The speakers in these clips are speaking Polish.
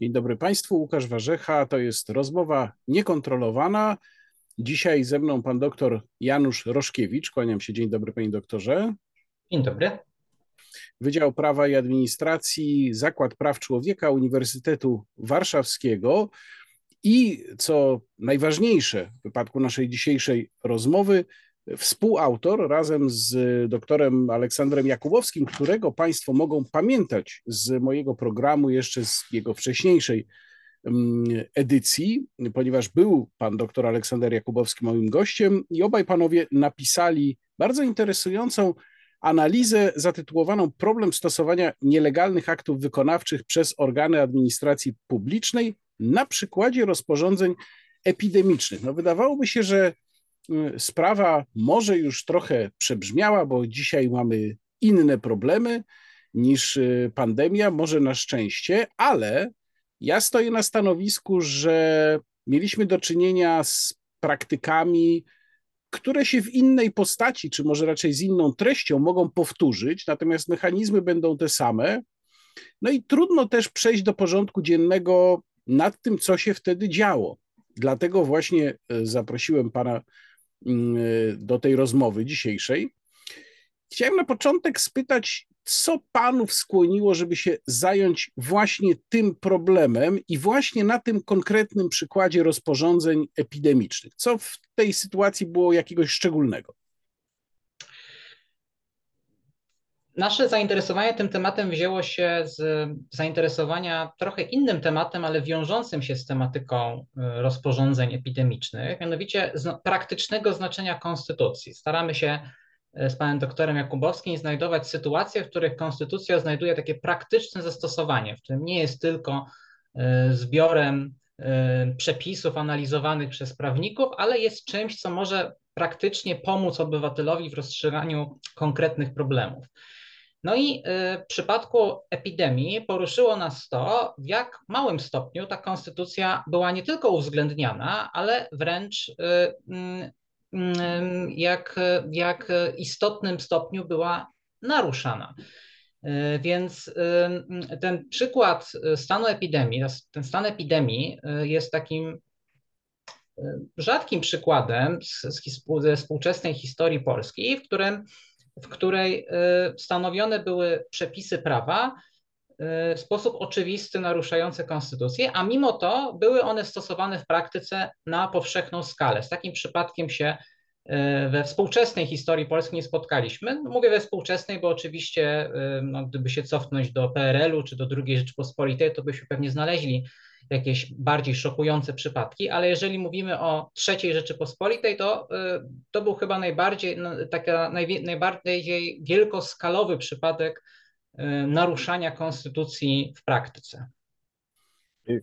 Dzień dobry Państwu, Łukasz Warzecha. To jest rozmowa niekontrolowana. Dzisiaj ze mną pan doktor Janusz Roszkiewicz. Kłaniam się. Dzień dobry, panie doktorze. Dzień dobry. Wydział Prawa i Administracji, Zakład Praw Człowieka Uniwersytetu Warszawskiego. I co najważniejsze w wypadku naszej dzisiejszej rozmowy, współautor razem z doktorem Aleksandrem Jakubowskim, którego Państwo mogą pamiętać z mojego programu jeszcze z jego wcześniejszej mm, edycji, ponieważ był pan doktor Aleksander Jakubowski moim gościem i obaj panowie napisali bardzo interesującą analizę zatytułowaną Problem stosowania nielegalnych aktów wykonawczych przez organy administracji publicznej na przykładzie rozporządzeń epidemicznych. No wydawałoby się, że y, sprawa może już trochę przebrzmiała, bo dzisiaj mamy inne problemy niż y, pandemia, może na szczęście, ale ja stoję na stanowisku, że mieliśmy do czynienia z praktykami, które się w innej postaci, czy może raczej z inną treścią mogą powtórzyć, natomiast mechanizmy będą te same. No i trudno też przejść do porządku dziennego nad tym, co się wtedy działo. Dlatego właśnie e, zaprosiłem Pana do tej rozmowy dzisiejszej. Chciałem na początek spytać, co Panów skłoniło, żeby się zająć właśnie tym problemem i właśnie na tym konkretnym przykładzie rozporządzeń epidemicznych? Co w tej sytuacji było jakiegoś szczególnego? Nasze zainteresowanie tym tematem wzięło się z zainteresowania trochę innym tematem, ale wiążącym się z tematyką y, rozporządzeń epidemicznych, mianowicie praktycznego znaczenia konstytucji. Staramy się y, z panem doktorem Jakubowskim znajdować sytuacje, w których konstytucja znajduje takie praktyczne zastosowanie, w którym nie jest tylko y, zbiorem przepisów analizowanych przez prawników, ale jest czymś, co może praktycznie pomóc obywatelowi w rozstrzyganiu konkretnych problemów. No i y, w przypadku epidemii poruszyło nas to, w jak małym stopniu ta konstytucja była nie tylko uwzględniana, ale wręcz y, mm, mm, jak, jak istotnym stopniu była naruszana. Y, więc ten przykład stanu epidemii, ten stan epidemii jest takim rzadkim przykładem ze współczesnej historii Polski, w którym w której y, stanowione były przepisy prawa y, w sposób oczywisty naruszający konstytucję, a mimo to były one stosowane w praktyce na powszechną skalę. Z takim przypadkiem się y, we współczesnej historii Polski nie spotkaliśmy. No, mówię we współczesnej, bo oczywiście, no, gdyby się cofnąć do PRL-u czy do II Rzeczypospolitej, to byśmy pewnie znaleźli jakieś bardziej szokujące przypadki, ale jeżeli mówimy o trzeciej Rzeczypospolitej, to, y, to był chyba najbardziej, no, taka najbardziej wielkoskalowy przypadek y, naruszania konstytucji w praktyce.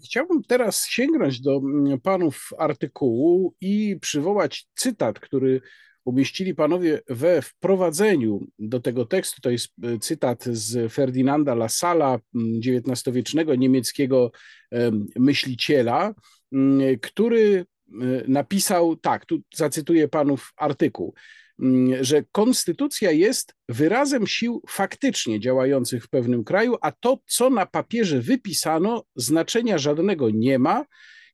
Chciałbym teraz sięgnąć do mm, panów artykułu i przywołać cytat, który umieścili panowie we wprowadzeniu do tego tekstu. To jest e, cytat z Ferdynanda Lasala, XIX-wiecznego niemieckiego myśliciela, który e, napisał tak, tu zacytuję panów artykuł, że konstytucja jest wyrazem sił faktycznie działających w pewnym kraju, a to, co na papierze wypisano, znaczenia żadnego nie ma,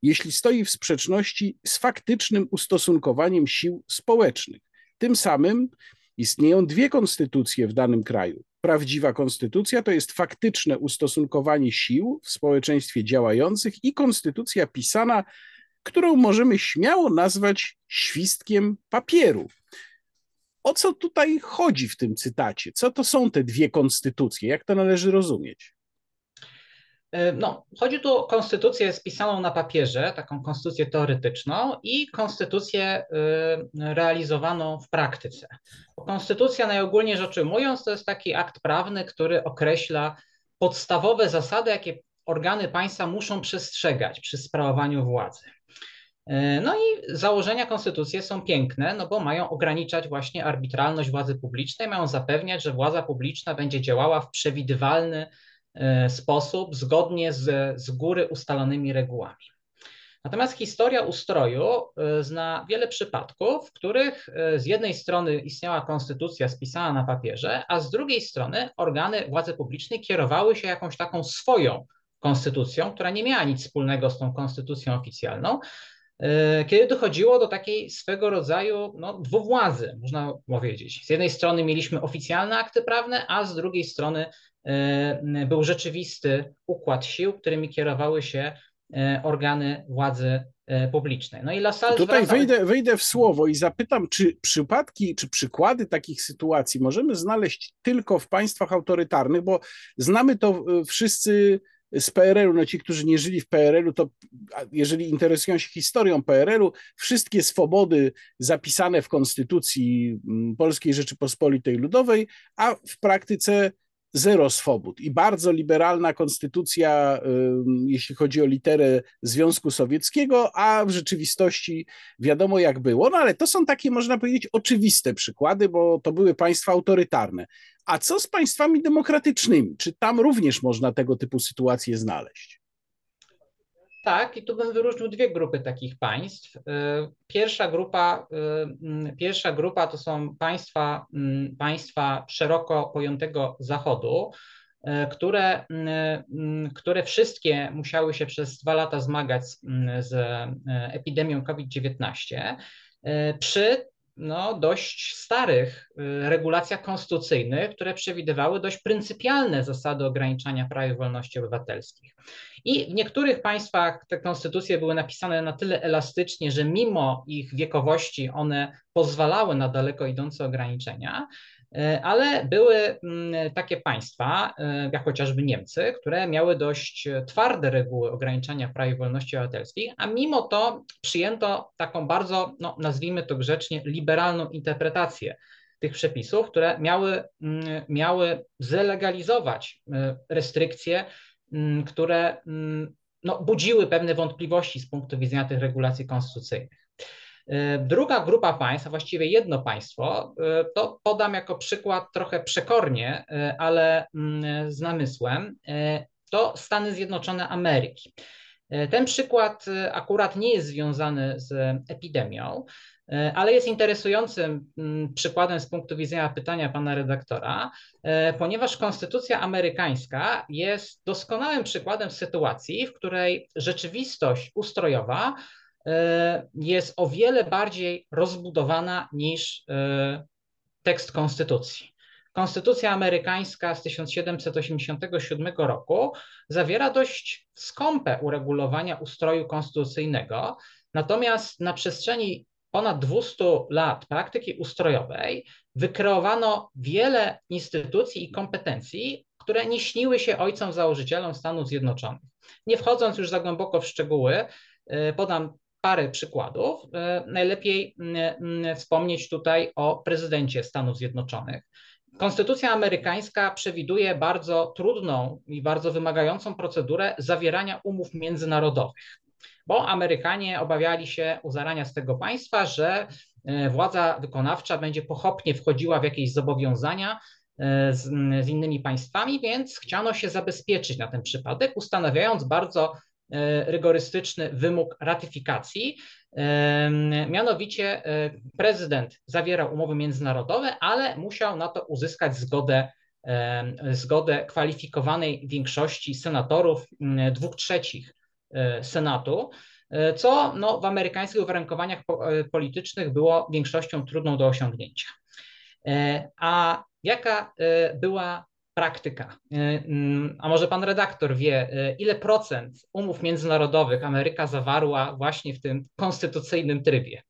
jeśli stoi w sprzeczności z faktycznym ustosunkowaniem sił społecznych. Tym samym istnieją dwie konstytucje w danym kraju. Prawdziwa konstytucja to jest faktyczne ustosunkowanie sił w społeczeństwie działających i konstytucja pisana, którą możemy śmiało nazwać świstkiem papieru. O co tutaj chodzi w tym cytacie? Co to są te dwie konstytucje? Jak to należy rozumieć? E, no, chodzi tu o konstytucję spisaną na papierze, taką konstytucję teoretyczną i konstytucję e, realizowaną w praktyce. Konstytucja, najogólniej rzecz ujmując, to jest taki akt prawny, który określa podstawowe zasady, jakie organy państwa muszą przestrzegać przy sprawowaniu władzy. E, no i założenia konstytucji są piękne, no bo mają ograniczać właśnie arbitralność władzy publicznej, mają zapewniać, że władza publiczna będzie działała w przewidywalny, sposób, zgodnie z, z góry ustalonymi regułami. Natomiast historia ustroju e, zna wiele przypadków, w których e, z jednej strony istniała konstytucja spisana na papierze, a z drugiej strony organy władzy publicznej kierowały się jakąś taką swoją konstytucją, która nie miała nic wspólnego z tą konstytucją oficjalną, e, kiedy dochodziło do takiej swego rodzaju no, dwuwładzy, można powiedzieć. Z jednej strony mieliśmy oficjalne akty prawne, a z drugiej strony e, był rzeczywisty układ sił, którymi kierowały się e, organy władzy publicznej. No i Lassalle Tutaj zwraca... wejdę, wejdę w słowo i zapytam, czy przypadki, czy przykłady takich sytuacji możemy znaleźć tylko w państwach autorytarnych, bo znamy to wszyscy z PRL-u, no ci, którzy nie żyli w PRL-u, to jeżeli interesują się historią PRL-u, wszystkie swobody zapisane w Konstytucji mm, Polskiej Rzeczypospolitej Ludowej, a w praktyce zero swobód i bardzo liberalna konstytucja, jeśli chodzi o literę Związku Sowieckiego, a w rzeczywistości wiadomo jak było. No ale to są takie, można powiedzieć, oczywiste przykłady, bo to były państwa autorytarne. A co z państwami demokratycznymi? Czy tam również można tego typu sytuacje znaleźć? Tak, i tu bym wyróżnił dwie grupy takich państw. Y, pierwsza grupa, y, pierwsza grupa to są państwa, mm, państwa szeroko pojętego Zachodu, y, które, które wszystkie musiały się przez dwa lata zmagać z epidemią COVID-19 przy no, dość starych y, regulacjach konstytucyjnych, które przewidywały dość pryncypialne zasady ograniczania praw i wolności obywatelskich. I w niektórych państwach te konstytucje były napisane na tyle elastycznie, że mimo ich wiekowości one pozwalały na daleko idące ograniczenia, ale były mm, takie państwa, e, jak chociażby Niemcy, które miały dość twarde reguły ograniczania praw i wolności obywatelskich, a mimo to przyjęto taką bardzo, no, nazwijmy to grzecznie, liberalną interpretację tych przepisów, które miały, mm, miały zlegalizować e, restrykcje, mm, które no, budziły pewne wątpliwości z punktu widzenia tych regulacji konstytucyjnych. E, druga grupa państw, a właściwie jedno państwo, e, to podam jako przykład trochę przekornie, e, ale mm, z namysłem, to Stany Zjednoczone Ameryki. Ten przykład akurat nie jest związany z epidemią, ale jest interesującym mm, przykładem z punktu widzenia pytania pana redaktora, ponieważ konstytucja amerykańska jest doskonałym przykładem sytuacji, w której rzeczywistość ustrojowa jest o wiele bardziej rozbudowana niż e, tekst konstytucji. Konstytucja amerykańska z 1787 roku zawiera dość skąpe uregulowania ustroju konstytucyjnego, natomiast na przestrzeni ponad 200 lat praktyki ustrojowej wykreowano wiele instytucji i kompetencji, które nie śniły się ojcom założycielom Stanów Zjednoczonych. Nie wchodząc już za głęboko w szczegóły, e, podam parę przykładów. E, najlepiej wspomnieć tutaj o prezydencie Stanów Zjednoczonych. Konstytucja amerykańska przewiduje bardzo trudną i bardzo wymagającą procedurę zawierania umów międzynarodowych, bo Amerykanie obawiali się u zarania z tego państwa, że e, władza wykonawcza będzie pochopnie wchodziła w jakieś zobowiązania e, z, z innymi państwami, więc chciano się zabezpieczyć na ten przypadek, ustanawiając bardzo rygorystyczny wymóg ratyfikacji. E, mianowicie e, prezydent zawierał umowy międzynarodowe, ale musiał na to uzyskać zgodę, zgodę kwalifikowanej większości senatorów, dwóch trzecich Senatu, co no, w amerykańskich uwarunkowaniach politycznych było większością trudną do osiągnięcia. A jaka była praktyka. E, mm, a może pan redaktor wie, e, ile procent umów międzynarodowych Ameryka zawarła właśnie w tym konstytucyjnym trybie?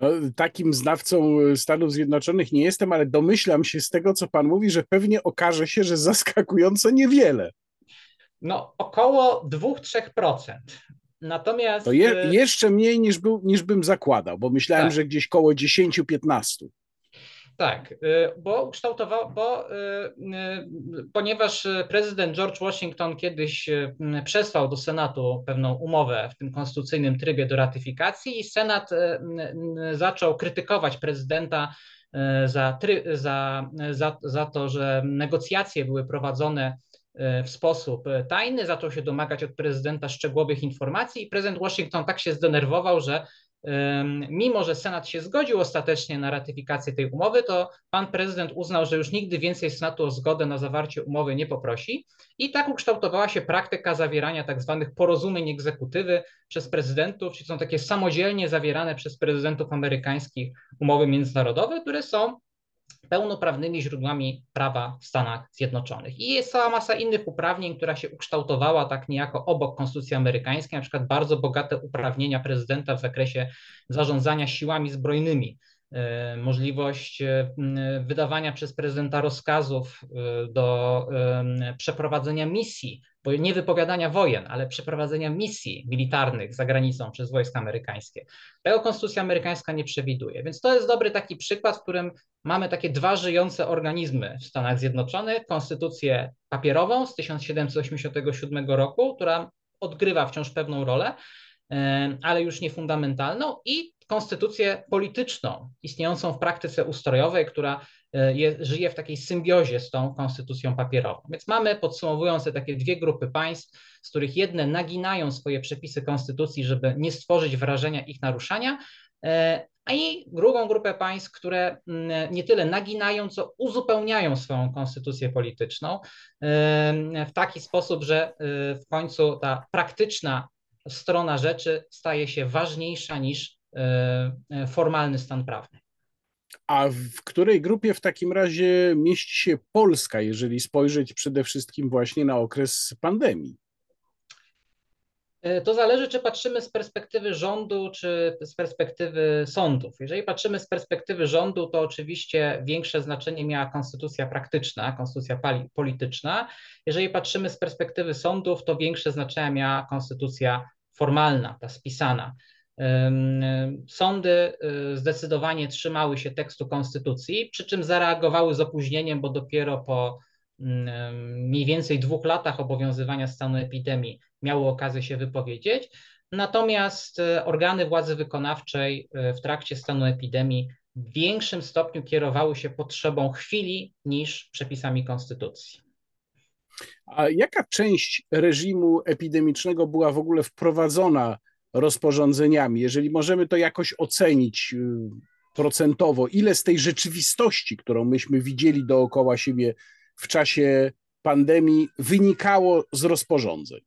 No, takim znawcą Stanów Zjednoczonych nie jestem, ale domyślam się z tego, co pan mówi, że pewnie okaże się, że zaskakująco niewiele. No, około 2-3%. Natomiast. To je, jeszcze mniej niż, był, niż bym zakładał, bo myślałem, tak. że gdzieś koło 10-15. Tak, y, bo ukształtował, bo y, y, ponieważ prezydent George Washington kiedyś przesłał do Senatu pewną umowę w tym konstytucyjnym trybie do ratyfikacji i Senat zaczął krytykować prezydenta za, za, za, za to, że negocjacje były prowadzone w sposób tajny, zaczął się domagać od prezydenta szczegółowych informacji i prezydent Washington tak się zdenerwował, że Mimo, że Senat się zgodził ostatecznie na ratyfikację tej umowy, to pan prezydent uznał, że już nigdy więcej Senatu o zgodę na zawarcie umowy nie poprosi i tak ukształtowała się praktyka zawierania tak zwanych porozumień egzekutywy przez prezydentów, czyli są takie samodzielnie zawierane przez prezydentów amerykańskich umowy międzynarodowe, które są pełnoprawnymi źródłami prawa w Stanach Zjednoczonych. I jest cała masa innych uprawnień, która się ukształtowała tak niejako obok Konstytucji Amerykańskiej, na przykład bardzo bogate uprawnienia prezydenta w zakresie zarządzania siłami zbrojnymi, e, możliwość e, wydawania przez prezydenta rozkazów e, do przeprowadzenia misji nie wypowiadania wojen, ale przeprowadzenia misji militarnych za granicą przez wojska amerykańskie. Tego konstytucja amerykańska nie przewiduje. Więc to jest dobry taki przykład, w którym mamy takie dwa żyjące organizmy w Stanach Zjednoczonych. Konstytucję papierową z 1787 roku, która odgrywa wciąż pewną rolę, ale już nie fundamentalną, i konstytucję polityczną, istniejącą w praktyce ustrojowej, która je, żyje w takiej symbiozie z tą konstytucją papierową. Więc mamy, podsumowując, takie dwie grupy państw, z których jedne naginają swoje przepisy konstytucji, żeby nie stworzyć wrażenia ich naruszania, e, a i drugą grupę państw, które mm, nie tyle naginają, co uzupełniają swoją konstytucję polityczną e, w taki sposób, że w końcu ta praktyczna strona rzeczy staje się ważniejsza niż E, e, formalny stan prawny. A w której grupie w takim razie mieści się Polska, jeżeli spojrzeć przede wszystkim właśnie na okres pandemii? E, to zależy, czy patrzymy z perspektywy rządu, czy z perspektywy sądów. Jeżeli patrzymy z perspektywy rządu, to oczywiście większe znaczenie miała konstytucja praktyczna, konstytucja polityczna. Jeżeli patrzymy z perspektywy sądów, to większe znaczenie miała konstytucja formalna, ta spisana. Sądy y, zdecydowanie trzymały się tekstu konstytucji, przy czym zareagowały z opóźnieniem, bo dopiero po mniej więcej dwóch latach obowiązywania stanu epidemii miały okazję się wypowiedzieć. Natomiast y, organy władzy wykonawczej y, w trakcie stanu epidemii w większym stopniu kierowały się potrzebą chwili niż przepisami konstytucji. A jaka część reżimu epidemicznego była w ogóle wprowadzona rozporządzeniami, jeżeli możemy to jakoś ocenić y, procentowo, ile z tej rzeczywistości, którą myśmy widzieli dookoła siebie w czasie pandemii, wynikało z rozporządzeń?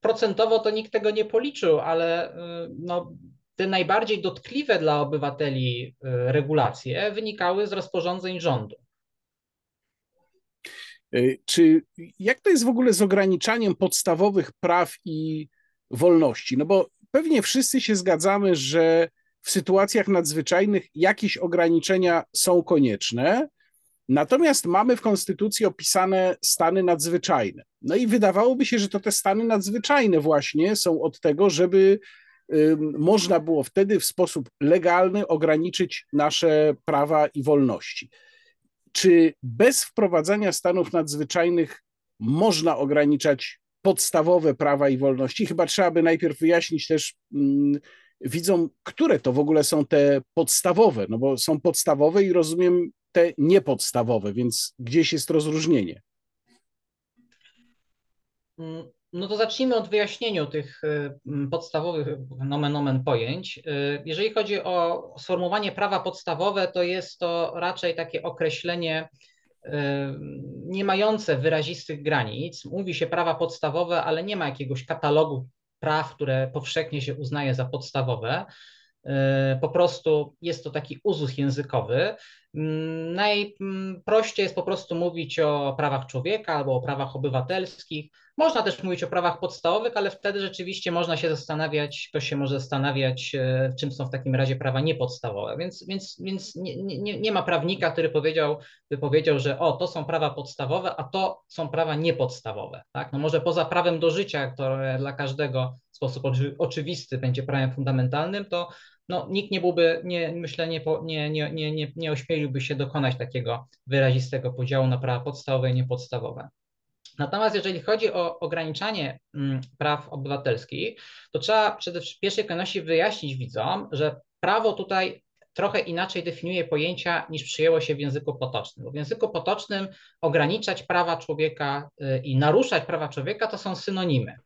Procentowo to nikt tego nie policzył, ale y, no, te najbardziej dotkliwe dla obywateli y, regulacje wynikały z rozporządzeń rządu. E, czy jak to jest w ogóle z ograniczaniem podstawowych praw i wolności? No bo pewnie wszyscy się zgadzamy, że w sytuacjach nadzwyczajnych jakieś ograniczenia są konieczne, natomiast mamy w Konstytucji opisane stany nadzwyczajne. No i wydawałoby się, że to te stany nadzwyczajne właśnie są od tego, żeby można było wtedy w sposób legalny ograniczyć nasze prawa i wolności. Czy bez wprowadzania stanów nadzwyczajnych można ograniczać podstawowe prawa i wolności? Chyba trzeba by najpierw wyjaśnić też mm, widzom, które to w ogóle są te podstawowe, no bo są podstawowe i rozumiem te niepodstawowe, więc gdzieś jest rozróżnienie. Mm, no to zacznijmy od wyjaśnienia tych y, podstawowych nomen omen pojęć. Y, jeżeli chodzi o sformułowanie prawa podstawowe, to jest to raczej takie określenie y, nie mające wyrazistych granic. Mówi się prawa podstawowe, ale nie ma jakiegoś katalogu praw, które powszechnie się uznaje za podstawowe. Po prostu jest to taki uzus językowy. Najprościej jest po prostu mówić o prawach człowieka albo o prawach obywatelskich. Można też mówić o prawach podstawowych, ale wtedy rzeczywiście można się zastanawiać, ktoś się może zastanawiać, e, czym są w takim razie prawa niepodstawowe. Więc, więc, więc nie, nie, nie ma prawnika, który powiedział, by powiedział, że o, to są prawa podstawowe, a to są prawa niepodstawowe. Tak? No może poza prawem do życia, które dla każdego w sposób oczywisty będzie prawem fundamentalnym, to no, nikt nie byłby, nie, myślę, nie, nie, nie, nie, nie ośmieliłby się dokonać takiego wyrazistego podziału na prawa podstawowe i niepodstawowe. Natomiast jeżeli chodzi o ograniczanie mm, praw obywatelskich, to trzeba przede wszystkim w pierwszej kolejności wyjaśnić widzom, że prawo tutaj trochę inaczej definiuje pojęcia niż przyjęło się w języku potocznym. Bo w języku potocznym ograniczać prawa człowieka y, i naruszać prawa człowieka to są synonimy.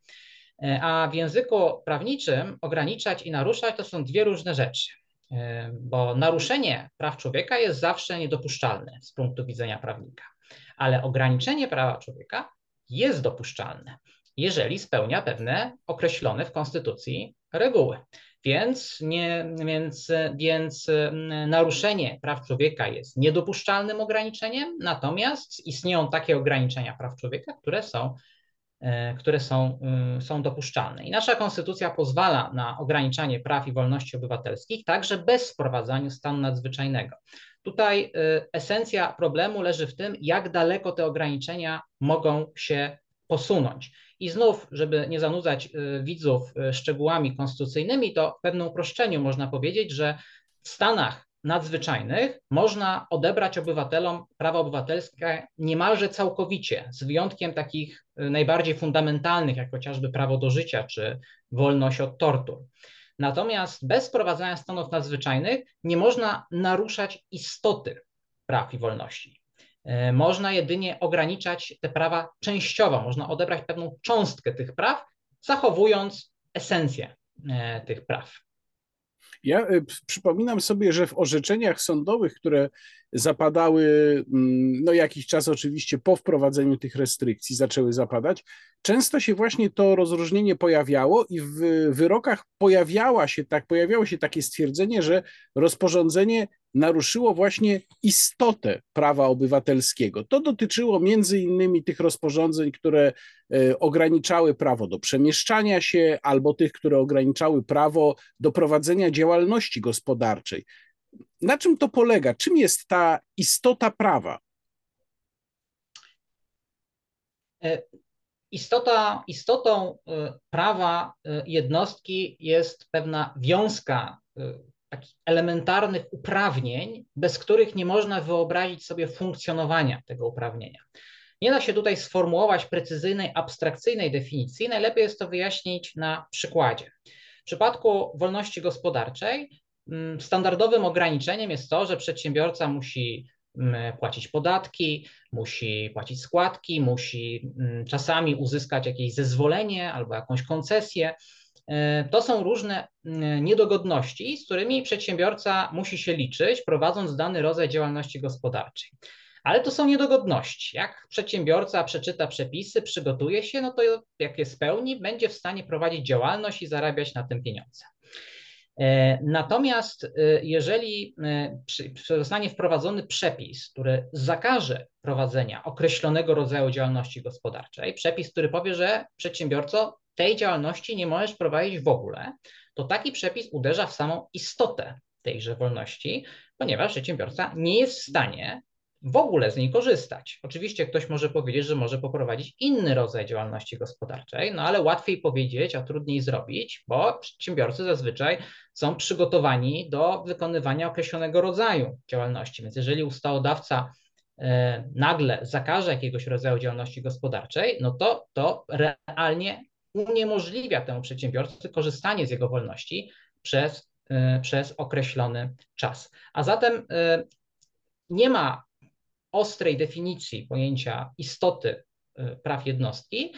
A w języku prawniczym ograniczać i naruszać to są dwie różne rzeczy, bo naruszenie praw człowieka jest zawsze niedopuszczalne z punktu widzenia prawnika, ale ograniczenie prawa człowieka jest dopuszczalne, jeżeli spełnia pewne określone w Konstytucji reguły. Więc, nie, więc, więc mm, naruszenie praw człowieka jest niedopuszczalnym ograniczeniem, natomiast istnieją takie ograniczenia praw człowieka, które są, e, które są, y, są dopuszczalne. I nasza konstytucja pozwala na ograniczanie praw i wolności obywatelskich, także bez wprowadzania stanu nadzwyczajnego. Tutaj y, esencja problemu leży w tym, jak daleko te ograniczenia mogą się posunąć. I znów, żeby nie zanudzać y, widzów szczegółami konstytucyjnymi, to w pewnym uproszczeniu można powiedzieć, że w Stanach nadzwyczajnych można odebrać obywatelom prawa obywatelskie niemalże całkowicie, z wyjątkiem takich y, najbardziej fundamentalnych, jak chociażby prawo do życia czy wolność od tortur. Natomiast bez wprowadzania stanów nadzwyczajnych nie można naruszać istoty praw i wolności. E, można jedynie ograniczać te prawa częściowo, można odebrać pewną cząstkę tych praw, zachowując esencję e, tych praw. Ja e, przypominam sobie, że w orzeczeniach sądowych, które zapadały mm, no jakiś czas oczywiście po wprowadzeniu tych restrykcji, zaczęły zapadać, często się właśnie to rozróżnienie pojawiało i w wyrokach pojawiała się tak, pojawiało się takie stwierdzenie, że rozporządzenie naruszyło właśnie istotę prawa obywatelskiego. To dotyczyło między innymi tych rozporządzeń, które e, ograniczały prawo do przemieszczania się, albo tych, które ograniczały prawo do prowadzenia działalności gospodarczej. Na czym to polega? Czym jest ta istota prawa? E, istota, istotą e, prawa jednostki jest pewna wiązka takich elementarnych uprawnień, bez których nie można wyobrazić sobie funkcjonowania tego uprawnienia. Nie da się tutaj sformułować precyzyjnej, abstrakcyjnej definicji, najlepiej jest to wyjaśnić na przykładzie. W przypadku wolności gospodarczej standardowym ograniczeniem jest to, że przedsiębiorca musi mm, płacić podatki, musi płacić składki, musi mm, czasami uzyskać jakieś zezwolenie albo jakąś koncesję. E, to są różne mm, niedogodności, z którymi przedsiębiorca musi się liczyć, prowadząc dany rodzaj działalności gospodarczej. Ale to są niedogodności. Jak przedsiębiorca przeczyta przepisy, przygotuje się, no to jak je spełni, będzie w stanie prowadzić działalność i zarabiać na tym pieniądze. E, natomiast e, jeżeli zostanie wprowadzony przepis, który zakaże prowadzenia określonego rodzaju działalności gospodarczej, przepis, który powie, że przedsiębiorco tej działalności nie możesz prowadzić w ogóle, to taki przepis uderza w samą istotę tejże wolności, ponieważ przedsiębiorca nie jest w stanie w ogóle z niej korzystać. Oczywiście ktoś może powiedzieć, że może poprowadzić inny rodzaj działalności gospodarczej, no ale łatwiej powiedzieć, a trudniej zrobić, bo przedsiębiorcy zazwyczaj są przygotowani do wykonywania określonego rodzaju działalności. Więc jeżeli ustawodawca e, nagle zakaże jakiegoś rodzaju działalności gospodarczej, no to to realnie uniemożliwia temu przedsiębiorcy korzystanie z jego wolności przez, y, przez określony czas. A zatem y, nie ma ostrej definicji pojęcia istoty y, praw jednostki.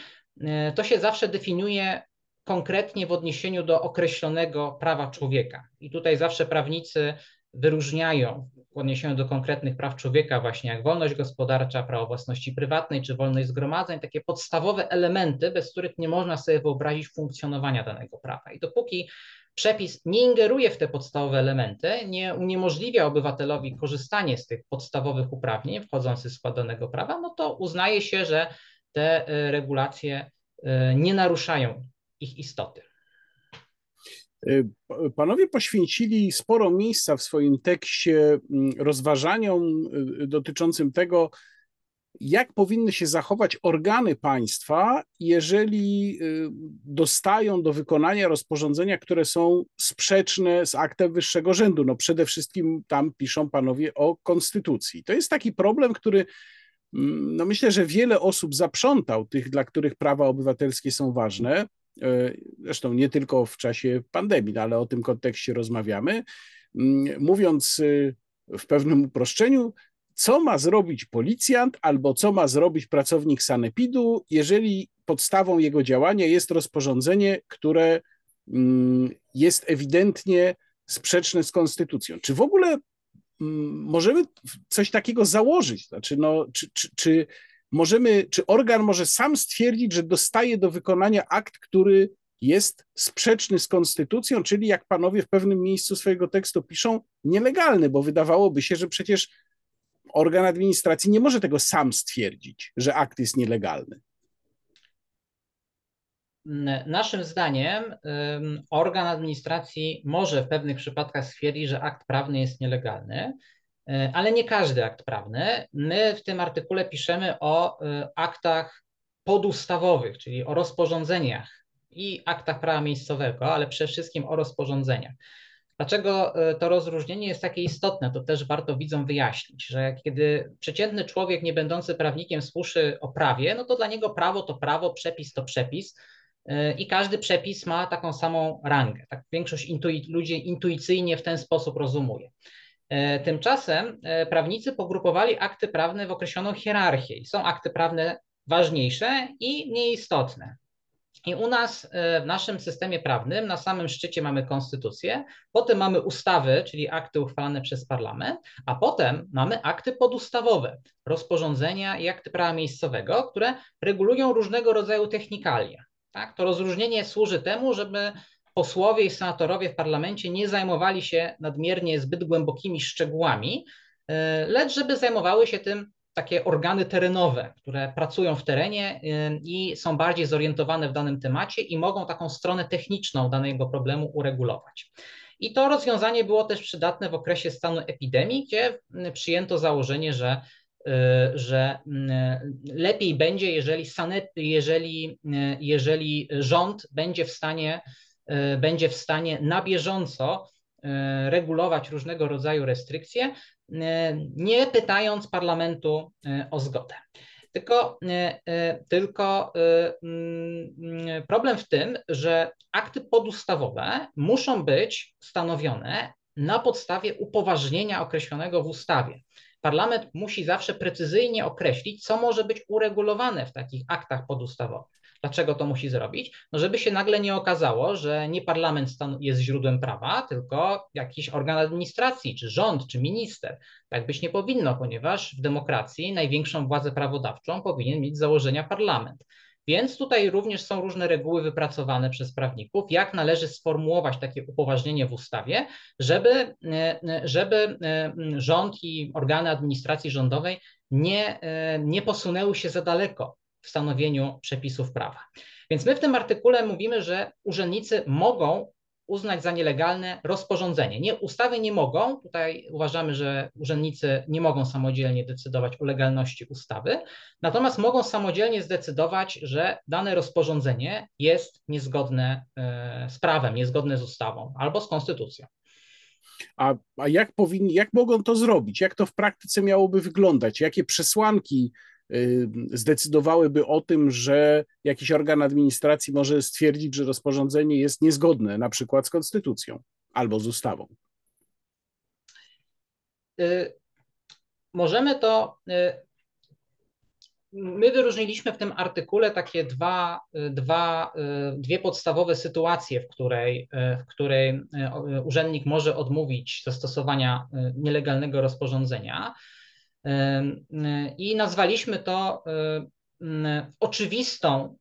To się zawsze definiuje konkretnie w odniesieniu do określonego prawa człowieka. I tutaj zawsze prawnicy wyróżniają w odniesieniu do konkretnych praw człowieka, właśnie jak wolność gospodarcza, prawo własności prywatnej czy wolność zgromadzeń, takie podstawowe elementy, bez których nie można sobie wyobrazić funkcjonowania danego prawa. I dopóki przepis nie ingeruje w te podstawowe elementy, nie uniemożliwia obywatelowi korzystanie z tych podstawowych uprawnień wchodzących w skład danego prawa, no to uznaje się, że te e, regulacje e, nie naruszają ich istoty. Y, panowie poświęcili sporo miejsca w swoim tekście mm, rozważaniom y, dotyczącym tego, jak powinny się zachować organy państwa, jeżeli y, dostają do wykonania rozporządzenia, które są sprzeczne z aktem wyższego rzędu. No przede wszystkim tam piszą panowie o konstytucji. To jest taki problem, który mm, no myślę, że wiele osób zaprzątał, tych, dla których prawa obywatelskie są ważne. E, zresztą nie tylko w czasie pandemii, no, ale o tym kontekście rozmawiamy. Mm, mówiąc y, w pewnym uproszczeniu, co ma zrobić policjant albo co ma zrobić pracownik sanepidu, jeżeli podstawą jego działania jest rozporządzenie, które mm, jest ewidentnie sprzeczne z konstytucją. Czy w ogóle mm, możemy coś takiego założyć? Znaczy, no, czy, czy, czy możemy, czy organ może sam stwierdzić, że dostaje do wykonania akt, który jest sprzeczny z konstytucją, czyli jak panowie w pewnym miejscu swojego tekstu piszą, nielegalny, bo wydawałoby się, że przecież organ administracji nie może tego sam stwierdzić, że akt jest nielegalny. Naszym zdaniem organ administracji może w pewnych przypadkach stwierdzić, że akt prawny jest nielegalny, e, ale nie każdy akt prawny. My w tym artykule piszemy o e, aktach podustawowych, czyli o rozporządzeniach i aktach prawa miejscowego, ale przede wszystkim o rozporządzeniach. Dlaczego e, to rozróżnienie jest takie istotne? To też warto widzom wyjaśnić, że kiedy przeciętny człowiek nie będący prawnikiem słyszy o prawie, no to dla niego prawo to prawo, przepis to przepis e, i każdy przepis ma taką samą rangę. Tak większość ludzi intuicyjnie w ten sposób rozumuje. E, tymczasem prawnicy pogrupowali akty prawne w określoną hierarchię i są akty prawne ważniejsze i mniej istotne. I u nas e, w naszym systemie prawnym na samym szczycie mamy konstytucję, potem mamy ustawy, czyli akty uchwalane przez parlament, a potem mamy akty podustawowe, rozporządzenia i akty prawa miejscowego, które regulują różnego rodzaju technikalia. Tak? To rozróżnienie służy temu, żeby posłowie i senatorowie w parlamencie nie zajmowali się nadmiernie zbyt głębokimi szczegółami, e, lecz żeby zajmowały się tym takie organy terenowe, które pracują w terenie y, i są bardziej zorientowane w danym temacie i mogą taką stronę techniczną danego problemu uregulować. I to rozwiązanie było też przydatne w okresie stanu epidemii, gdzie y, przyjęto założenie, że, y, że lepiej będzie, jeżeli, sanet, jeżeli, jeżeli rząd będzie w stanie, będzie w stanie na bieżąco regulować różnego rodzaju restrykcje, nie pytając parlamentu e, o zgodę. Tylko, e, tylko mm, problem w tym, że akty podustawowe muszą być stanowione na podstawie upoważnienia określonego w ustawie. Parlament musi zawsze precyzyjnie określić, co może być uregulowane w takich aktach podustawowych. Dlaczego to musi zrobić? No żeby się nagle nie okazało, że nie parlament jest źródłem prawa, tylko jakiś organ administracji, czy rząd, czy minister. Tak być nie powinno, ponieważ w demokracji największą władzę prawodawczą powinien mieć założenia parlament. Więc tutaj również są różne reguły wypracowane przez prawników, jak należy sformułować takie upoważnienie w ustawie, żeby, żeby rząd i organy administracji rządowej nie, nie posunęły się za daleko w stanowieniu przepisów prawa. Więc my w tym artykule mówimy, że urzędnicy mogą uznać za nielegalne rozporządzenie. Nie, ustawy nie mogą, tutaj uważamy, że urzędnicy nie mogą samodzielnie decydować o legalności ustawy, natomiast mogą samodzielnie zdecydować, że dane rozporządzenie jest niezgodne e, z prawem, niezgodne z ustawą albo z konstytucją. A, a jak, powinni, jak mogą to zrobić? Jak to w praktyce miałoby wyglądać? Jakie przesłanki zdecydowałyby o tym, że jakiś organ administracji może stwierdzić, że rozporządzenie jest niezgodne na przykład z konstytucją albo z ustawą. Y, możemy to. Y, my wyróżniliśmy w tym artykule takie dwa, dwa, dwie podstawowe sytuacje, w której, w której urzędnik może odmówić zastosowania nielegalnego rozporządzenia. I nazwaliśmy to oczywistą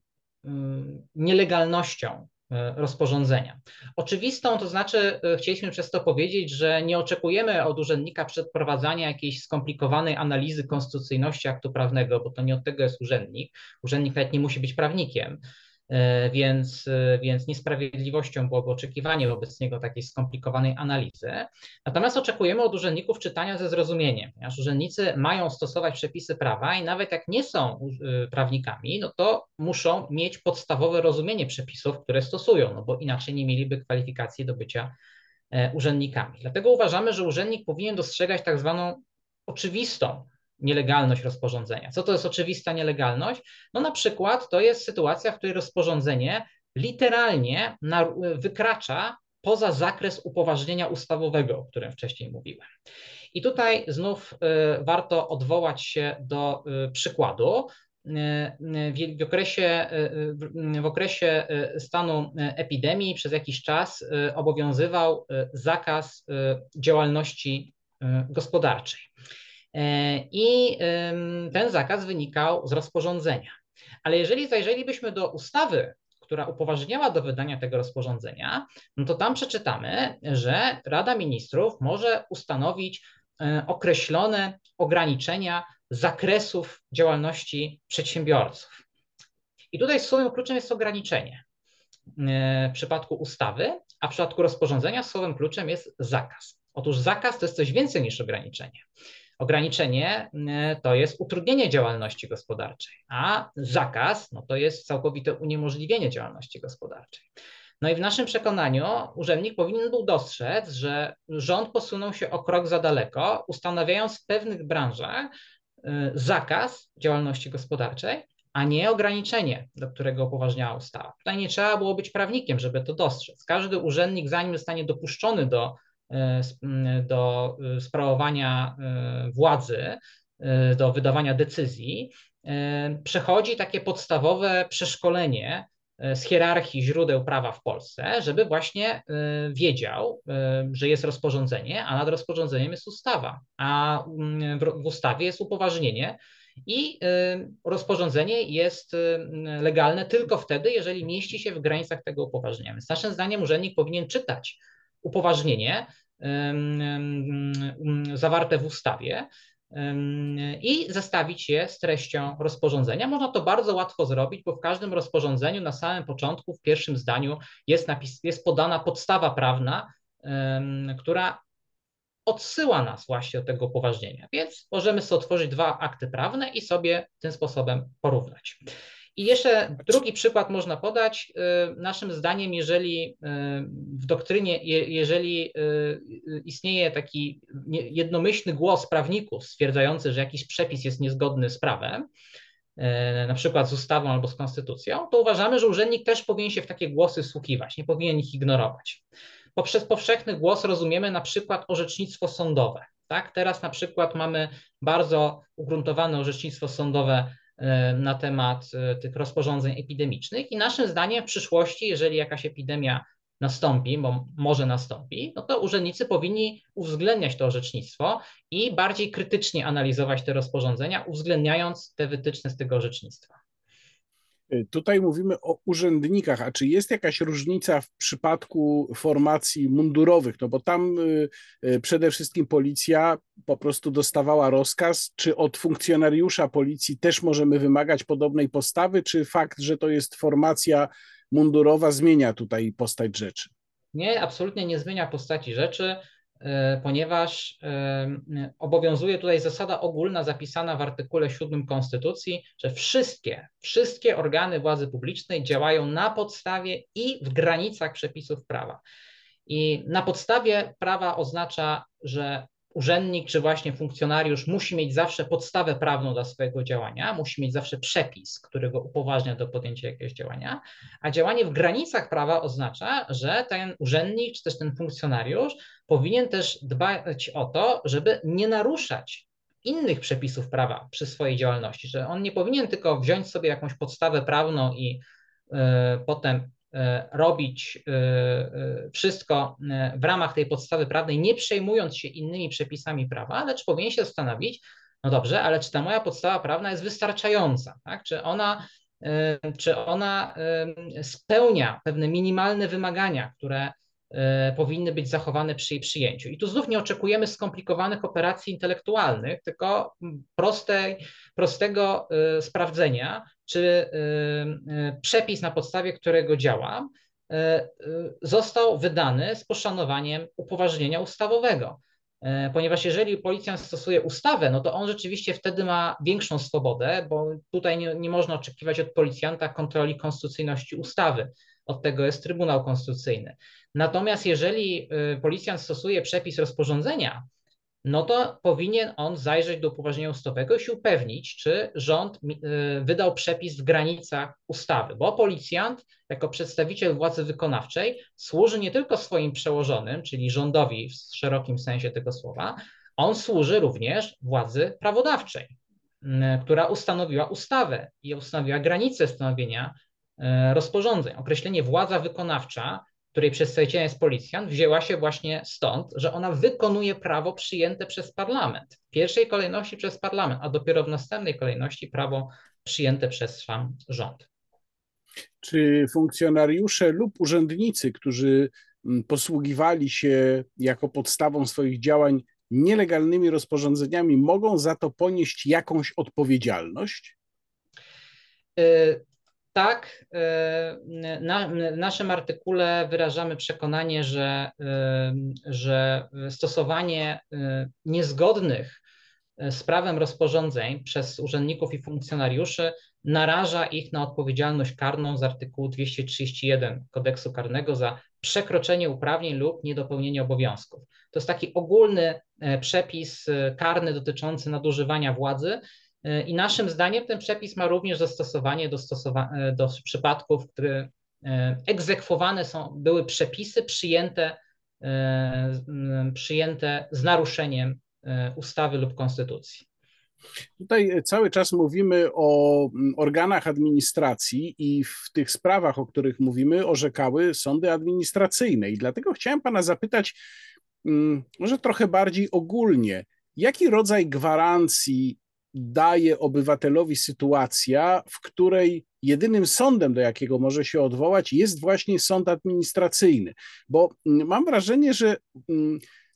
nielegalnością rozporządzenia. Oczywistą to znaczy, chcieliśmy przez to powiedzieć, że nie oczekujemy od urzędnika przeprowadzania jakiejś skomplikowanej analizy konstytucyjności aktu prawnego, bo to nie od tego jest urzędnik. Urzędnik nawet nie musi być prawnikiem. E, więc, e, więc niesprawiedliwością byłoby oczekiwanie wobec niego takiej skomplikowanej analizy. Natomiast oczekujemy od urzędników czytania ze zrozumieniem, ponieważ urzędnicy mają stosować przepisy prawa i nawet jak nie są e, prawnikami, no to muszą mieć podstawowe rozumienie przepisów, które stosują, no bo inaczej nie mieliby kwalifikacji do bycia urzędnikami. Dlatego uważamy, że urzędnik powinien dostrzegać tak zwaną oczywistą nielegalność rozporządzenia. Co to jest oczywista nielegalność? No na przykład to jest sytuacja, w której rozporządzenie literalnie wykracza poza zakres upoważnienia ustawowego, o którym wcześniej mówiłem. I tutaj znów warto odwołać się do przykładu. W okresie, w okresie stanu epidemii przez jakiś czas obowiązywał zakaz działalności gospodarczej. I ten zakaz wynikał z rozporządzenia. Ale jeżeli zajrzelibyśmy do ustawy, która upoważniała do wydania tego rozporządzenia, no to tam przeczytamy, że Rada Ministrów może ustanowić e, określone ograniczenia zakresów działalności przedsiębiorców. I tutaj słowem kluczem jest ograniczenie e, w przypadku ustawy, a w przypadku rozporządzenia słowem kluczem jest zakaz. Otóż zakaz to jest coś więcej niż ograniczenie. Ograniczenie e, to jest utrudnienie działalności gospodarczej, a zakaz no to jest całkowite uniemożliwienie działalności gospodarczej. No i w naszym przekonaniu urzędnik powinien był dostrzec, że rząd posunął się o krok za daleko, ustanawiając w pewnych branżach e, zakaz działalności gospodarczej, a nie ograniczenie, do którego upoważniała ustawa. Tutaj nie trzeba było być prawnikiem, żeby to dostrzec. Każdy urzędnik, zanim zostanie dopuszczony do do e, sprawowania e, władzy, do wydawania decyzji, przechodzi takie podstawowe przeszkolenie z hierarchii źródeł prawa w Polsce, żeby właśnie wiedział, że jest rozporządzenie, a nad rozporządzeniem jest ustawa, a w ustawie jest upoważnienie. I rozporządzenie jest legalne tylko wtedy, jeżeli mieści się w granicach tego upoważnienia. Więc naszym zdaniem urzędnik powinien czytać upoważnienie zawarte w ustawie i zestawić je z treścią rozporządzenia. Można to bardzo łatwo zrobić, bo w każdym rozporządzeniu na samym początku, w pierwszym zdaniu jest, napis, jest podana podstawa prawna, która odsyła nas właśnie do tego upoważnienia. Więc możemy sobie otworzyć dwa akty prawne i sobie tym sposobem porównać. I jeszcze drugi przykład można podać. Y, naszym zdaniem, jeżeli y, w doktrynie, jeżeli y, istnieje taki jednomyślny głos prawników stwierdzający, że jakiś przepis jest niezgodny z prawem, na przykład z ustawą albo z konstytucją, to uważamy, że urzędnik też powinien się w takie głosy wsłuchiwać, nie powinien ich ignorować. Poprzez powszechny głos rozumiemy na przykład orzecznictwo sądowe. Tak? Teraz na przykład mamy bardzo ugruntowane orzecznictwo sądowe na temat e, tych rozporządzeń epidemicznych i naszym zdaniem w przyszłości, jeżeli jakaś epidemia nastąpi, bo może nastąpi, no to urzędnicy powinni uwzględniać to orzecznictwo i bardziej krytycznie analizować te rozporządzenia, uwzględniając te wytyczne z tego orzecznictwa. Tutaj mówimy o urzędnikach, a czy jest jakaś różnica w przypadku formacji mundurowych? No bo tam y, y, przede wszystkim policja po prostu dostawała rozkaz, czy od funkcjonariusza policji też możemy wymagać podobnej postawy, czy fakt, że to jest formacja mundurowa zmienia tutaj postać rzeczy? Nie, absolutnie nie zmienia postaci rzeczy. E, ponieważ e, obowiązuje tutaj zasada ogólna zapisana w artykule 7 Konstytucji, że wszystkie, wszystkie organy władzy publicznej działają na podstawie i w granicach przepisów prawa. I na podstawie prawa oznacza, że urzędnik czy właśnie funkcjonariusz musi mieć zawsze podstawę prawną dla swojego działania, musi mieć zawsze przepis, który go upoważnia do podjęcia jakiegoś działania, a działanie w granicach prawa oznacza, że ten urzędnik czy też ten funkcjonariusz powinien też dbać o to, żeby nie naruszać innych przepisów prawa przy swojej działalności, że on nie powinien tylko wziąć sobie jakąś podstawę prawną i y, potem robić e, e, wszystko w ramach tej podstawy prawnej, nie przejmując się innymi przepisami prawa, lecz powinien się zastanowić, no dobrze, ale czy ta moja podstawa prawna jest wystarczająca? Tak? Czy, ona, czy ona spełnia pewne minimalne wymagania, które powinny być zachowane przy jej przyjęciu. I tu znów nie oczekujemy skomplikowanych operacji intelektualnych, tylko prostej, prostego sprawdzenia, czy y, y, przepis, na podstawie którego działam, y, został wydany z poszanowaniem upoważnienia ustawowego. Ponieważ jeżeli policjant stosuje ustawę, no to on rzeczywiście wtedy ma większą swobodę, bo tutaj nie, nie można oczekiwać od policjanta kontroli konstytucyjności ustawy. Od tego jest Trybunał Konstytucyjny. Natomiast jeżeli policjant stosuje przepis rozporządzenia, no to powinien on zajrzeć do upoważnienia ustawowego i się upewnić, czy rząd y, wydał przepis w granicach ustawy, bo policjant jako przedstawiciel władzy wykonawczej służy nie tylko swoim przełożonym, czyli rządowi w szerokim sensie tego słowa, On służy również władzy prawodawczej, która ustanowiła ustawę i ustanowiła granice stanowienia e, rozporządzeń. Określenie władza wykonawcza, której przedstawicielem jest policjant, wzięła się właśnie stąd, że ona wykonuje prawo przyjęte przez parlament. W pierwszej kolejności przez parlament, a dopiero w następnej kolejności prawo przyjęte przez sam rząd. Czy funkcjonariusze lub urzędnicy, którzy mm, posługiwali się jako podstawą swoich działań nielegalnymi rozporządzeniami, mogą za to ponieść jakąś odpowiedzialność? E, tak, e, na, w naszym artykule wyrażamy przekonanie, że, e, że stosowanie niezgodnych z prawem rozporządzeń przez urzędników i funkcjonariuszy naraża ich na odpowiedzialność karną z artykułu 231 kodeksu karnego za przekroczenie uprawnień lub niedopełnienie obowiązków. To jest taki ogólny e, przepis e, karny dotyczący nadużywania władzy. E, I naszym zdaniem ten przepis ma również zastosowanie do, stosowa- do przypadków, które egzekwowane są, były przepisy przyjęte, przyjęte z naruszeniem ustawy lub konstytucji. Tutaj cały czas mówimy o organach administracji i w tych sprawach, o których mówimy, orzekały sądy administracyjne. I dlatego chciałem Pana zapytać, może trochę bardziej ogólnie, jaki rodzaj gwarancji daje obywatelowi sytuacja, w której jedynym sądem, do jakiego może się odwołać, jest właśnie sąd administracyjny? Bo mm, mam wrażenie, że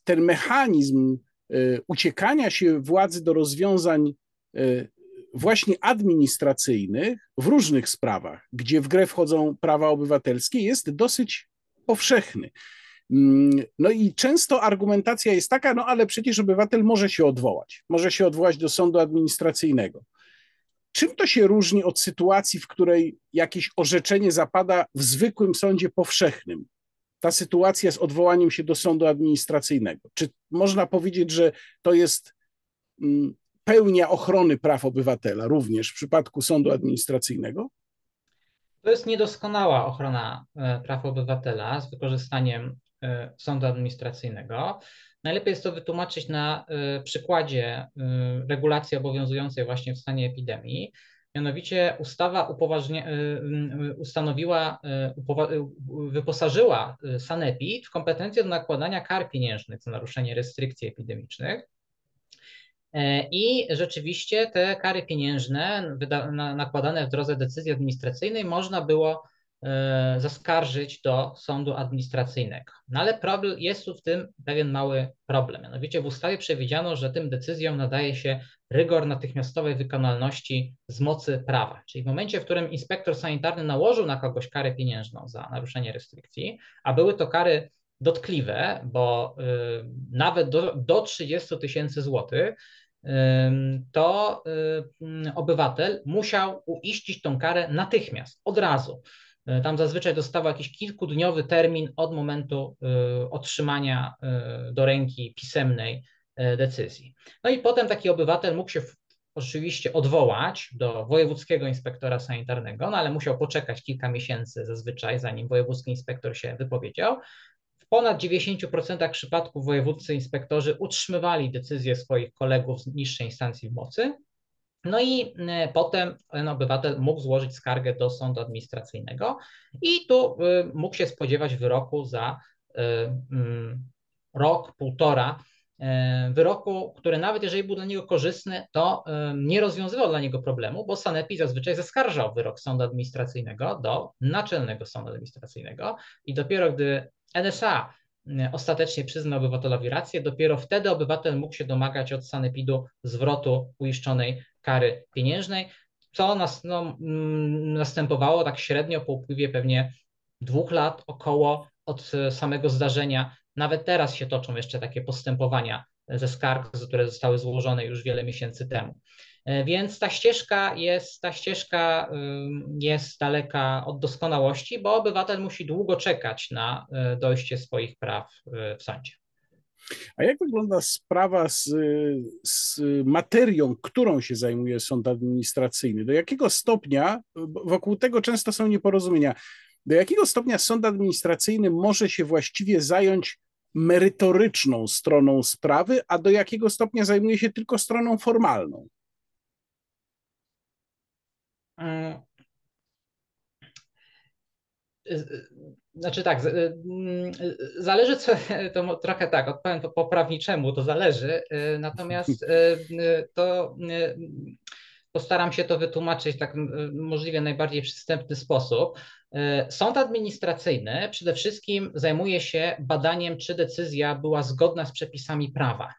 ten mechanizm E, uciekania się władzy do rozwiązań e, właśnie administracyjnych w różnych sprawach, gdzie w grę wchodzą prawa obywatelskie, jest dosyć powszechny. Mm, no i często argumentacja jest taka, no ale przecież obywatel może się odwołać, może się odwołać do sądu administracyjnego. Czym to się różni od sytuacji, w której jakieś orzeczenie zapada w zwykłym sądzie powszechnym? ta sytuacja z odwołaniem się do sądu administracyjnego? Czy można powiedzieć, że to jest mm, pełnia ochrony praw obywatela również w przypadku sądu administracyjnego? To jest niedoskonała ochrona e, praw obywatela z wykorzystaniem sądu administracyjnego. Najlepiej jest to wytłumaczyć na e, przykładzie regulacji obowiązującej właśnie w stanie epidemii. Mianowicie ustawa ustanowiła, wyposażyła Sanepid w kompetencje do nakładania kar pieniężnych za naruszenie restrykcji epidemicznych. E, I rzeczywiście te kary pieniężne nakładane w drodze decyzji administracyjnej można było E, zaskarżyć do sądu administracyjnego. No ale problem, jest tu w tym pewien mały problem. Mianowicie w ustawie przewidziano, że tym decyzjom nadaje się rygor natychmiastowej wykonalności z mocy prawa. Czyli w momencie, w którym inspektor sanitarny nałożył na kogoś karę pieniężną za naruszenie restrykcji, a były to kary dotkliwe, bo y, nawet do, do 30 tysięcy złotych, to y, obywatel musiał uiścić tą karę natychmiast, od razu. E, tam zazwyczaj dostawał jakiś kilkudniowy termin od momentu e, otrzymania e, do ręki pisemnej decyzji. No i potem taki obywatel mógł się oczywiście odwołać do wojewódzkiego inspektora sanitarnego, no ale musiał poczekać kilka miesięcy zazwyczaj, zanim wojewódzki inspektor się wypowiedział. W ponad 90% przypadków wojewódzcy inspektorzy utrzymywali decyzje swoich kolegów z niższej instancji w mocy, no i e, potem obywatel mógł złożyć skargę do sądu administracyjnego i tu e, mógł się spodziewać wyroku za e, mm, rok, półtora. Wyroku, który nawet jeżeli był dla niego korzystny, to nie rozwiązywał dla niego problemu, bo Sanepi zazwyczaj zaskarżał wyrok sądu administracyjnego do Naczelnego Sądu Administracyjnego i dopiero gdy NSA ostatecznie przyznał obywatelowi rację, dopiero wtedy obywatel mógł się domagać od Sanepidu zwrotu uiszczonej kary pieniężnej, co nas, no, mm, następowało tak średnio po upływie pewnie dwóch lat około od samego zdarzenia. Nawet teraz się toczą jeszcze takie postępowania ze skarg, które zostały złożone już wiele miesięcy temu. E, więc ta ścieżka jest, ta ścieżka jest daleka od doskonałości, bo obywatel musi długo czekać na e, dojście swoich praw e, w sądzie. A jak wygląda sprawa z, z, materią, którą się zajmuje sąd administracyjny? Do jakiego stopnia, wokół tego często są nieporozumienia, do jakiego stopnia sąd administracyjny może się właściwie zająć merytoryczną stroną sprawy, a do jakiego stopnia zajmuje się tylko stroną formalną? Znaczy tak, mm, zależy co, to trochę tak, odpowiem po poprawniczemu, to zależy, natomiast to postaram się to wytłumaczyć tak możliwie najbardziej przystępny sposób. Sąd administracyjny przede wszystkim zajmuje się badaniem, czy decyzja była zgodna z przepisami prawa,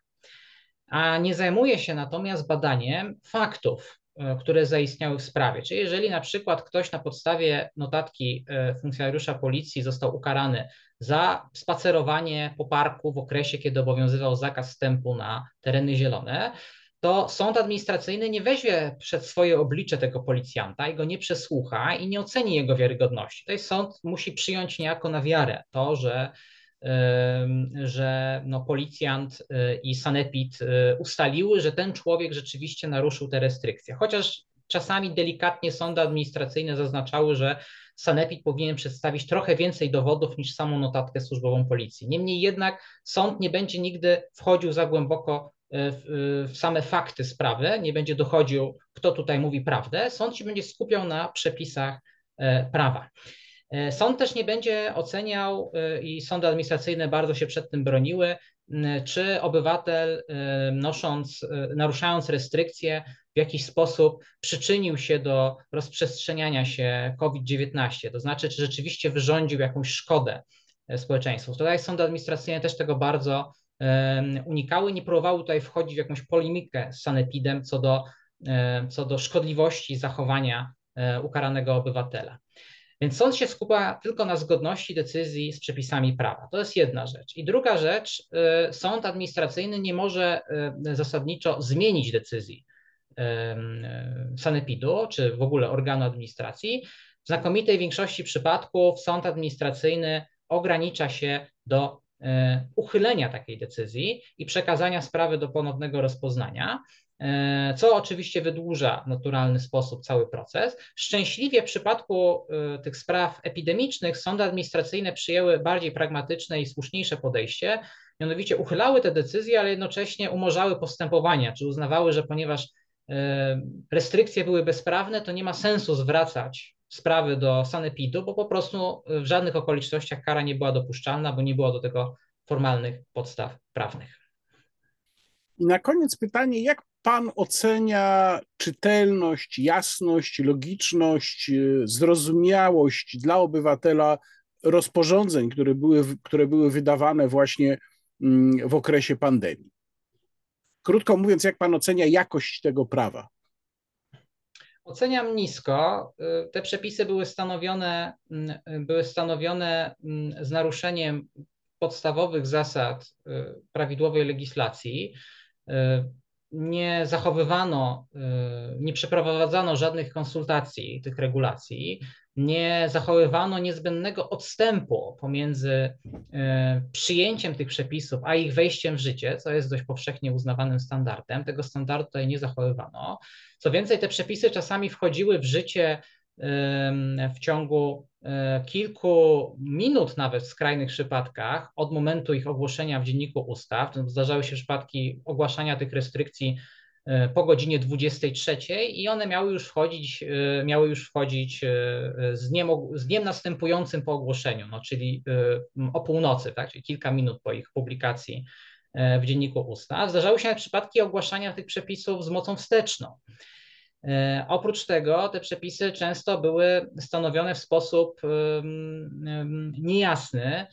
a nie zajmuje się natomiast badaniem faktów, które zaistniały w sprawie. Czyli jeżeli na przykład ktoś na podstawie notatki e, funkcjonariusza policji został ukarany za spacerowanie po parku w okresie, kiedy obowiązywał zakaz wstępu na tereny zielone, to sąd administracyjny nie weźmie przed swoje oblicze tego policjanta i go nie przesłucha i nie oceni jego wiarygodności. Tutaj sąd musi przyjąć niejako na wiarę to, że że no, policjant y, i sanepid y, ustaliły, że ten człowiek rzeczywiście naruszył te restrykcje. Chociaż czasami delikatnie sądy administracyjne zaznaczały, że sanepid powinien przedstawić trochę więcej dowodów niż samą notatkę służbową policji. Niemniej jednak sąd nie będzie nigdy wchodził za głęboko y, w, w same fakty sprawy, nie będzie dochodził, kto tutaj mówi prawdę. Sąd się będzie skupiał na przepisach prawa. E, sąd też nie będzie oceniał e, i sądy administracyjne bardzo się przed tym broniły, czy obywatel e, nosząc, naruszając restrykcje w jakiś sposób przyczynił się do rozprzestrzeniania się COVID-19, to znaczy, czy rzeczywiście wyrządził jakąś szkodę społeczeństwu. Tutaj sądy administracyjne też tego bardzo unikały, nie próbowały tutaj wchodzić w jakąś polemikę z sanepidem co do, co do szkodliwości zachowania ukaranego obywatela. Więc sąd się skupia tylko na zgodności decyzji z przepisami prawa. To jest jedna rzecz. I druga rzecz, y, sąd administracyjny nie może y, zasadniczo zmienić decyzji y, sanepidu, czy w ogóle organu administracji. W znakomitej większości przypadków sąd administracyjny ogranicza się do uchylenia takiej decyzji i przekazania sprawy do ponownego rozpoznania. E, co oczywiście wydłuża w naturalny sposób cały proces. Szczęśliwie w przypadku e, tych spraw epidemicznych sądy administracyjne przyjęły bardziej pragmatyczne i słuszniejsze podejście, mianowicie uchylały te decyzje, ale jednocześnie umorzały postępowania, czy uznawały, że ponieważ e, restrykcje były bezprawne, to nie ma sensu zwracać sprawy do sanepidu, bo po prostu w żadnych okolicznościach kara nie była dopuszczalna, bo nie było do tego formalnych podstaw prawnych. I na koniec pytanie, jak Pan ocenia czytelność, jasność, logiczność, y, zrozumiałość dla obywatela rozporządzeń, które były, które były wydawane właśnie mm, w okresie pandemii? Krótko mówiąc, jak Pan ocenia jakość tego prawa? Oceniam nisko. Y, te przepisy były stanowione, mm, były stanowione mm, z naruszeniem podstawowych zasad y, prawidłowej legislacji nie zachowywano, y, nie przeprowadzano żadnych konsultacji tych regulacji, nie zachowywano niezbędnego odstępu pomiędzy y, przyjęciem tych przepisów, a ich wejściem w życie, co jest dość powszechnie uznawanym standardem. Tego standardu tutaj nie zachowywano. Co więcej, te przepisy czasami wchodziły w życie w ciągu e, kilku minut, nawet w skrajnych przypadkach, od momentu ich ogłoszenia w dzienniku ustaw. Zdarzały się przypadki ogłaszania tych restrykcji e, po godzinie 23 i one miały już wchodzić, e, miały już wchodzić z dniem, z dniem następującym po ogłoszeniu, no, czyli o północy, tak, czyli kilka minut po ich publikacji w dzienniku ustaw. Zdarzały się przypadki ogłaszania tych przepisów z mocą wsteczną. E, oprócz tego te przepisy często były stanowione w sposób niejasny,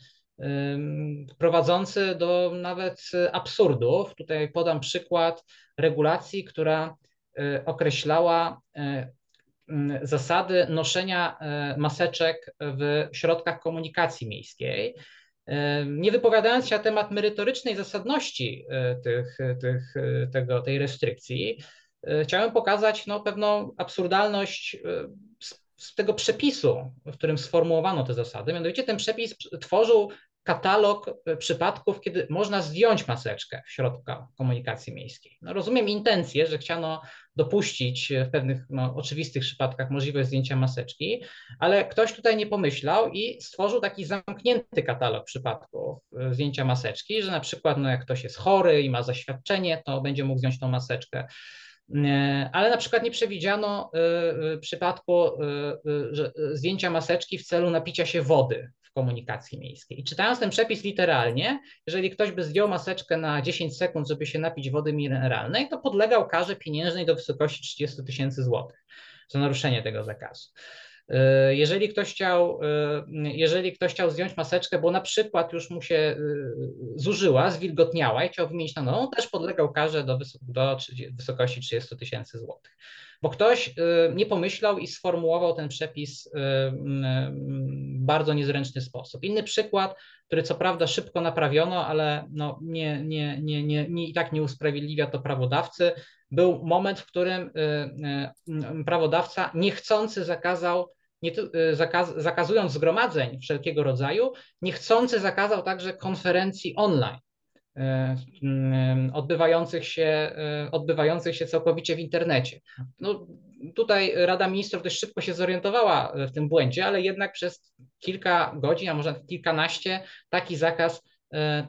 prowadzący do nawet absurdów. Tutaj podam przykład regulacji, która e, określała e, zasady noszenia maseczek w środkach komunikacji miejskiej. Nie wypowiadając się na temat merytorycznej zasadności tych, tych, tego, tej restrykcji, chciałem pokazać no, pewną absurdalność e, z, tego przepisu, w którym sformułowano te zasady. Mianowicie ten przepis tworzył katalog e, przypadków, kiedy można zdjąć maseczkę w środku komunikacji miejskiej. No rozumiem intencję, że chciano dopuścić w pewnych no, oczywistych przypadkach możliwość zdjęcia maseczki, ale ktoś tutaj nie pomyślał i stworzył taki zamknięty katalog przypadków e, zdjęcia maseczki, że na przykład no, jak ktoś jest chory i ma zaświadczenie, to będzie mógł zdjąć tą maseczkę. E, ale na przykład nie przewidziano w przypadku zdjęcia maseczki w celu napicia się wody komunikacji miejskiej. I czytając ten przepis literalnie, jeżeli ktoś by zdjął maseczkę na 10 sekund, żeby się napić wody mineralnej, to podlegał karze pieniężnej do wysokości 30 tysięcy złotych za naruszenie tego zakazu. Y, jeżeli ktoś, chciał, y, jeżeli ktoś chciał zdjąć maseczkę, bo na przykład już mu się y, zużyła, zwilgotniała i chciał wymienić na nową, też podlegał karze do, do wysokości 30 tysięcy złotych bo ktoś nie pomyślał i sformułował ten przepis w bardzo niezręczny sposób. Inny przykład, który co prawda szybko naprawiono, ale no nie, nie, nie, nie, nie, i tak nie usprawiedliwia to prawodawcy, był moment, w którym prawodawca niechcący zakazał nie, zakaz, zakazując zgromadzeń wszelkiego rodzaju, niechcący zakazał także konferencji online. E, odbywających się, odbywających się całkowicie w internecie. No, tutaj Rada Ministrów dość szybko się zorientowała w tym błędzie, ale jednak przez kilka godzin, a może kilkanaście taki zakaz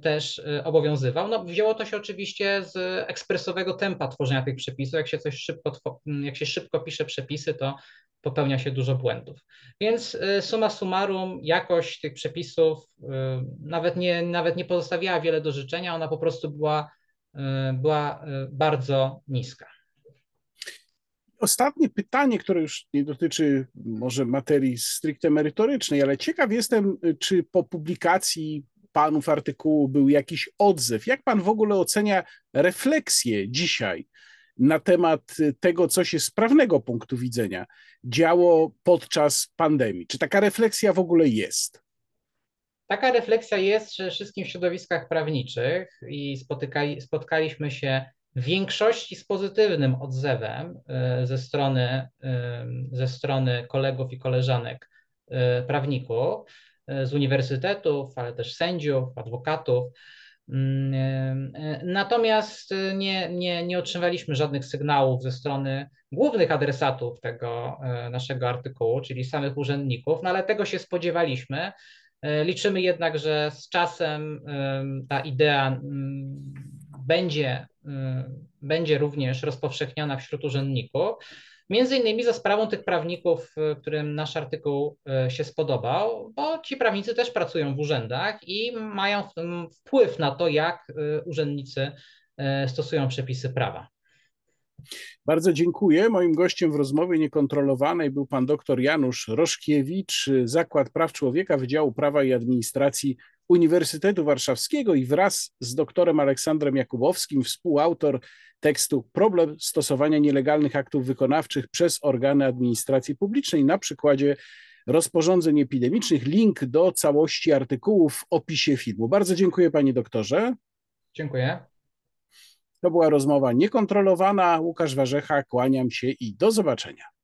też obowiązywał. No, wzięło to się oczywiście z ekspresowego tempa tworzenia tych przepisów. Jak się coś szybko, jak się szybko pisze przepisy, to popełnia się dużo błędów. Więc y, suma summarum, jakość tych przepisów y, nawet nie, nawet nie pozostawiała wiele do życzenia, ona po prostu była, y, była bardzo niska. Ostatnie pytanie, które już nie dotyczy może materii stricte merytorycznej, ale ciekaw jestem, czy po publikacji panów artykułu był jakiś odzew. Jak pan w ogóle ocenia refleksję dzisiaj na temat tego, co się z prawnego punktu widzenia działo podczas pandemii. Czy taka refleksja w ogóle jest? Taka refleksja jest przede wszystkim w środowiskach prawniczych i spotykali, spotkaliśmy się w większości z pozytywnym odzewem e, ze strony, e, ze strony kolegów i koleżanek prawników z uniwersytetów, ale też sędziów, adwokatów. Mm, e, natomiast nie, nie, nie otrzymaliśmy żadnych sygnałów ze strony głównych adresatów tego e, naszego artykułu, czyli samych urzędników, no ale tego się spodziewaliśmy. E, liczymy jednak, że z czasem ta idea mm, będzie, będzie również rozpowszechniana wśród urzędników. Między innymi za sprawą tych prawników, którym nasz artykuł e, się spodobał, bo ci prawnicy też pracują w urzędach i mają wpływ na to, jak e, urzędnicy e, stosują przepisy prawa. Bardzo dziękuję. Moim gościem w rozmowie niekontrolowanej był pan dr Janusz Roszkiewicz, Zakład Praw Człowieka Wydziału Prawa i Administracji Uniwersytetu Warszawskiego i wraz z doktorem Aleksandrem Jakubowskim, współautor tekstu Problem stosowania nielegalnych aktów wykonawczych przez organy administracji publicznej na przykładzie rozporządzeń epidemicznych. Link do całości artykułów w opisie filmu. Bardzo dziękuję panie doktorze. Dziękuję. To była rozmowa niekontrolowana. Łukasz Warzecha, kłaniam się i do zobaczenia.